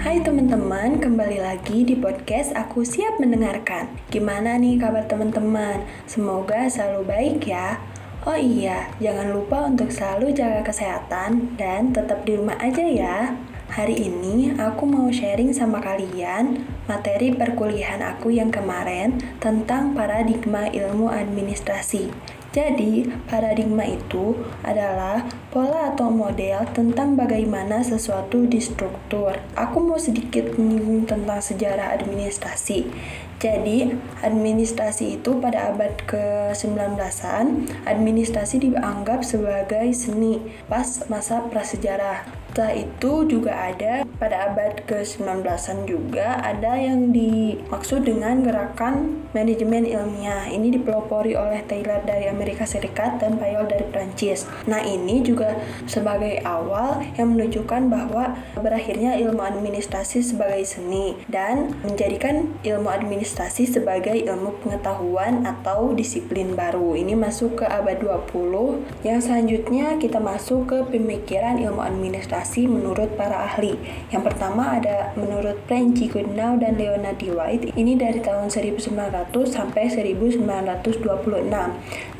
Hai teman-teman, kembali lagi di podcast Aku Siap Mendengarkan. Gimana nih kabar teman-teman? Semoga selalu baik ya. Oh iya, jangan lupa untuk selalu jaga kesehatan dan tetap di rumah aja ya. Hari ini aku mau sharing sama kalian materi perkuliahan aku yang kemarin tentang paradigma ilmu administrasi. Jadi, paradigma itu adalah pola atau model tentang bagaimana sesuatu distruktur. Aku mau sedikit menyinggung tentang sejarah administrasi. Jadi, administrasi itu pada abad ke-19an, administrasi dianggap sebagai seni pas masa prasejarah. Setelah itu juga ada pada abad ke-19an juga ada yang dimaksud dengan gerakan manajemen ilmiah. Ini dipelopori oleh Taylor dari Amerika Serikat dan Payol dari Prancis. Nah, ini juga sebagai awal yang menunjukkan bahwa berakhirnya ilmu administrasi sebagai seni dan menjadikan ilmu administrasi sebagai ilmu pengetahuan atau disiplin baru. Ini masuk ke abad 20. Yang selanjutnya kita masuk ke pemikiran ilmu administrasi menurut para ahli. Yang pertama ada menurut Franci Goodnow dan Leonard D. White. Ini dari tahun 1900 sampai 1926.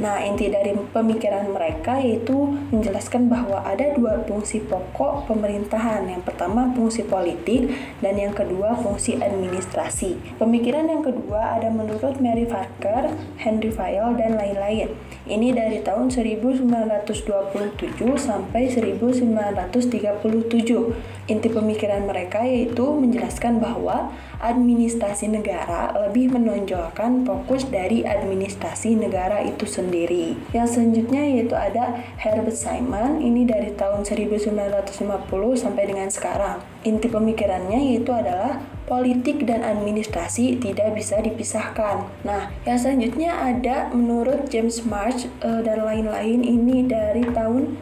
Nah, inti dari pemikiran mereka yaitu menjelaskan bahwa ada dua fungsi pokok pemerintahan. Yang pertama fungsi politik dan yang kedua fungsi administrasi. Pemikiran yang kedua ada menurut Mary Parker, Henry Fayol, dan lain-lain. Ini dari tahun 1927 sampai 1930 37. Inti pemikiran mereka yaitu menjelaskan bahwa administrasi negara lebih menonjolkan fokus dari administrasi negara itu sendiri. Yang selanjutnya yaitu ada Herbert Simon, ini dari tahun 1950 sampai dengan sekarang. Inti pemikirannya yaitu adalah politik dan administrasi tidak bisa dipisahkan. Nah, yang selanjutnya ada menurut James March dan lain-lain ini dari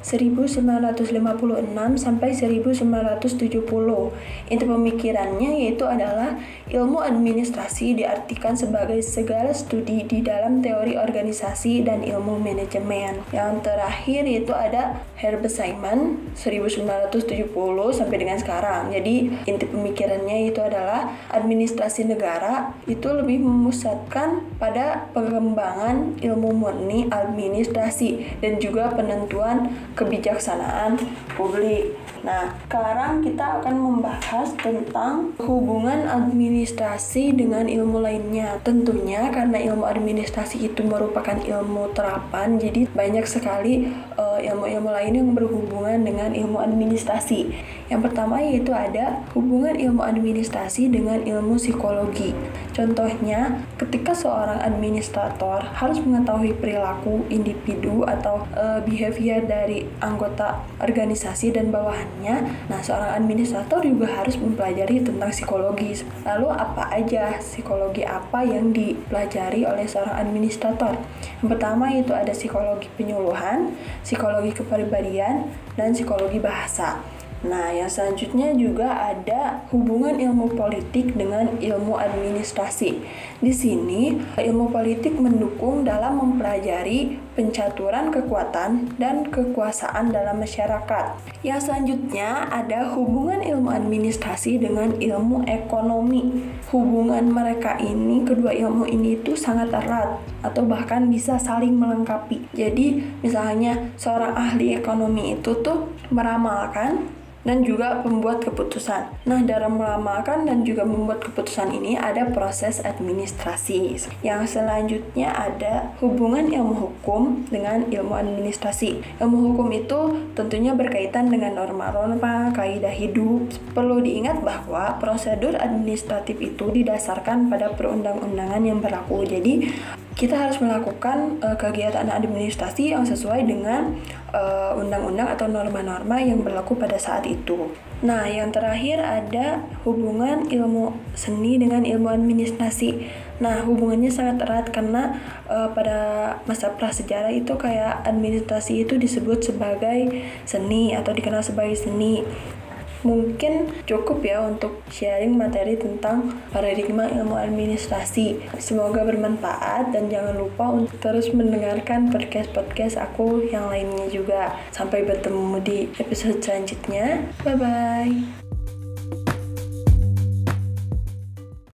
1956 sampai 1970. Inti pemikirannya yaitu adalah ilmu administrasi diartikan sebagai segala studi di dalam teori organisasi dan ilmu manajemen. Yang terakhir yaitu ada Herbert Simon 1970 sampai dengan sekarang. Jadi inti pemikirannya itu adalah administrasi negara itu lebih memusatkan pada pengembangan ilmu murni administrasi dan juga penentuan kebijaksanaan publik. Nah, sekarang kita akan membahas tentang hubungan administrasi dengan ilmu lainnya. Tentunya karena ilmu administrasi itu merupakan ilmu terapan, jadi banyak sekali uh, ilmu-ilmu lain yang berhubungan dengan ilmu administrasi. Yang pertama yaitu ada hubungan ilmu administrasi dengan ilmu psikologi. Contohnya, ketika seorang administrator harus mengetahui perilaku individu atau uh, behavior dari anggota organisasi dan bawahannya, nah seorang administrator juga harus mempelajari tentang psikologi. Lalu apa aja psikologi apa yang dipelajari oleh seorang administrator? Yang pertama itu ada psikologi penyuluhan, psikologi kepribadian, dan psikologi bahasa. Nah, yang selanjutnya juga ada hubungan ilmu politik dengan ilmu administrasi. Di sini, ilmu politik mendukung dalam mempelajari pencaturan kekuatan dan kekuasaan dalam masyarakat. Yang selanjutnya ada hubungan ilmu administrasi dengan ilmu ekonomi. Hubungan mereka ini, kedua ilmu ini itu sangat erat atau bahkan bisa saling melengkapi. Jadi, misalnya seorang ahli ekonomi itu tuh meramalkan dan juga pembuat keputusan. Nah, dalam meramalkan dan juga membuat keputusan ini ada proses administrasi. Yang selanjutnya ada hubungan ilmu hukum dengan ilmu administrasi. Ilmu hukum itu tentunya berkaitan dengan norma-norma, kaidah hidup. Perlu diingat bahwa prosedur administratif itu didasarkan pada perundang-undangan yang berlaku. Jadi, kita harus melakukan uh, kegiatan administrasi yang sesuai dengan eh, undang-undang atau norma-norma yang berlaku pada saat itu. Nah, yang terakhir ada hubungan ilmu seni dengan ilmu administrasi. Nah, hubungannya sangat erat karena uh, pada masa prasejarah itu kayak administrasi itu disebut sebagai seni atau dikenal sebagai seni. Mungkin cukup ya untuk sharing materi tentang paradigma ilmu administrasi. Semoga bermanfaat dan jangan lupa untuk terus mendengarkan podcast-podcast aku yang lainnya juga. Sampai bertemu di episode selanjutnya. Bye bye.